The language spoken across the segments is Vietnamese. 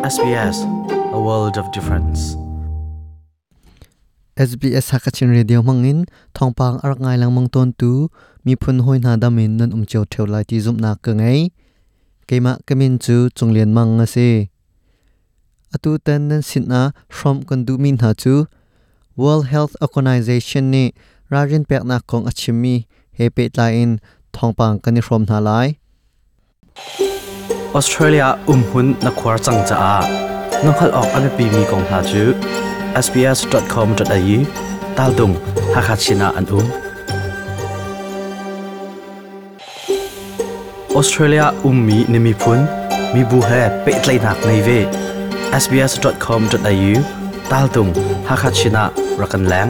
SBS a world of difference. SBS Hakachin Radio mangin, thongpang arak ngai lang mang tu mi phun hoi na damin nan um theu lai ti zum na ka ngai, keima kamin chu chunglian mang nga se. Atu tan nan sin na from kan du min ha chu, World Health Organization ni rajin pek na kong achimi he pe lai. ออสเตรเลียอุ้มหุ่นนักควาจังจ้าน้องขลอกอันปีมีกองหาจู sbs.com.au ตาลดุงฮักฮัชินาอันอุ้มออสเตรเลียอุ้มมีนิมิพุนมีบุเฮเปิดไลนักในเว sbs.com.au ตาลดุงฮักฮัชินารักันแรง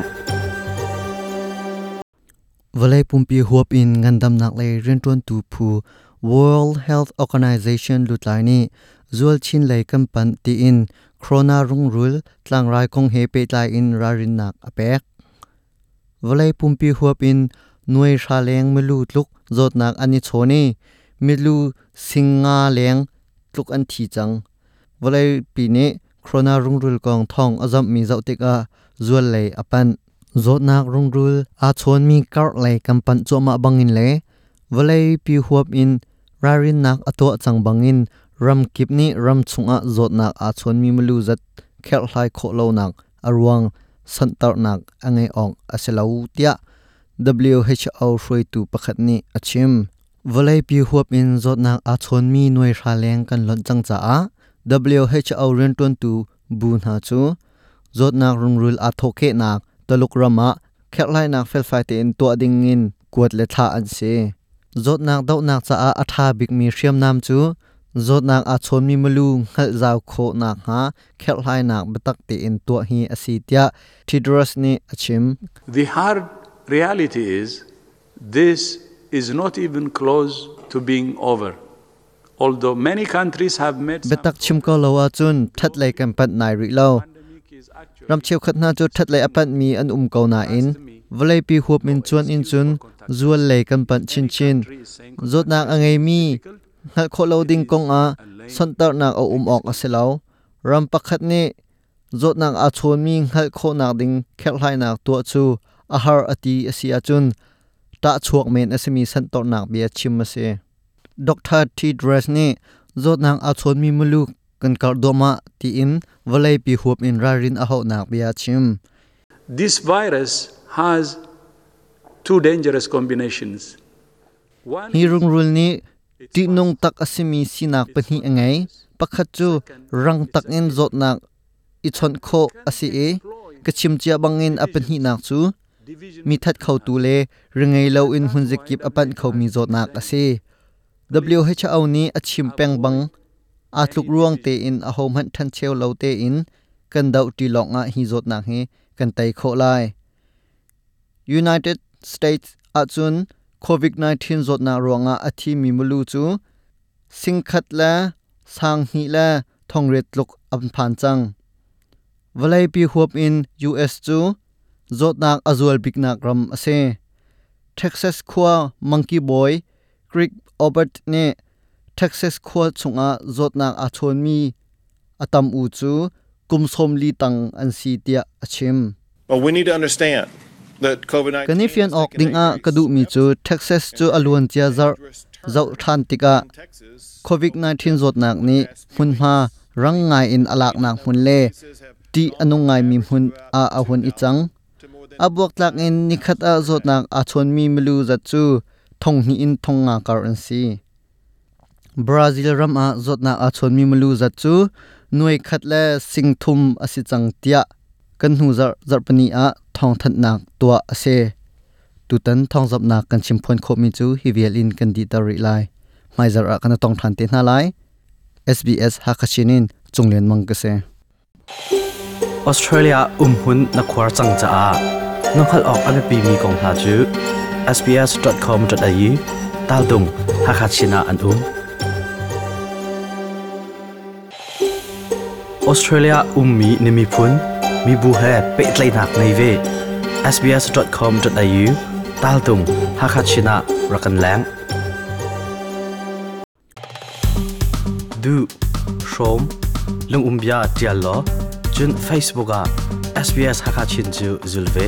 วลัยปุ่มปีหัวปินงันดำนักเลยเรียนตวนตูพู World Health Organization lutlai ni zual chin lai kam pan ti in corona rung rul tlang rai kong he pe tlai in rarin nak apek Valai pumpi huap in nuai sha leng milu tluk zot nak ani choni milu singa leng tluk an thi chang Valai pi ni corona rung rul kong thong azam mi zau tek a zual lei apan zot nak rung rul a chon mi kar lei kam pan choma bangin le Valai pi huap in rarin nak ato chang bangin ram kip ni ram chunga zot nak a chon mi mulu zat khel hlai kho lo nak arwang santar nak angai ong aselau tia WHO hroi tu pakhat ni achim valai pi huap in zot nak a chon mi noi hra leng kan lon chang cha a WHO ren ton tu bu na chu zot nak rung rul a thoke nak taluk rama khel hlai nak fel fai te in to ding in kuat le tha an se zot nak dau nak cha a atha big mi hriam nam chu. Zot nak a chon mi malu ngal zaw kho nak ha. Khel hlai nak batak te in to hi asitia tidros ni achim The hard reality is this is not even close to being over. Although many countries have made betak chim ko lawa chun that lai kan pat nai ri lo. ram cheu khat na chu that lai apat mi an um ko na in vlei pi huap min chuan in chun, zual le kan pan chin chin. Zot nak angai mi ngal kho lo ding kong a, son tar nak o um ok aselo ram pakhat ni, zot nak a chon mi ngal kho nak ding, khel hai nak tu chu, a har ati asia chun. Ta chuak men asimi san tor nak bia chim ase doctor t. Dress ni, zot nak a chon mi mulu kan kar doma ti in vlei pi huap in rarin a ho nak bia chim. This virus has two dangerous combinations. Hi rung rul ni ti nong tak asimi sinak pani angai. Pakhat chu rang tak in zot nak i chon kho asi e. kachim chia bangin apani nak chu. mi that khau tu le ringai lo in hun zikip apan khau mi zot nak ase WHO ni achim peng bang. A tluk ruang te in a hom han than cheu lo te in. Kan dau ti lok nga hi zot nak he kan tai kho lai United States achun COVID-19 zot na ronga athi mi mulu chu singkhat la sang hi la thongret luk am phan chang valai pi huap in US chu zot nak azul big nak ram ase Texas khwa monkey boy Creek Obert ne Texas khwa chunga zot nak a chon mi atam u chu kumsom li tang an si tia achim Well, we need to understand Canadian ok ding a kadu mi chu Texas chu alun chia zar. Zau than tika covid 19 zot nak ni, hun ma rang ngai in alak nak hun le ti anu ngai mi hun a a hun i chang abuak tlak in nikhat a zot nak a chon mi melu za chu thong ni in thong nga currency. Brazil ram a zot nak a chon mi melu za chu nuai khat le singthum asi chang tia. Kan hu zar zar pani a thong that nak tua ase tutan thong zap nak kan chim phon kho mi chu hi vial in kan di ta ri lai mai zar a kan tong than te na lai SBS ha khachinin chunglen mang ka se Australia um hun na khwar chang cha a nokhal ok ame pi mi kong ha chu sbs.com.au tal dung hakachina an um Australia ummi nimi phun mi bu he pe tlai nak nei ve sbs.com.au tal dung hakachina rakan lang du, shom, lung umbia tial lo, chun facebook a SBS Hakachin chu zulve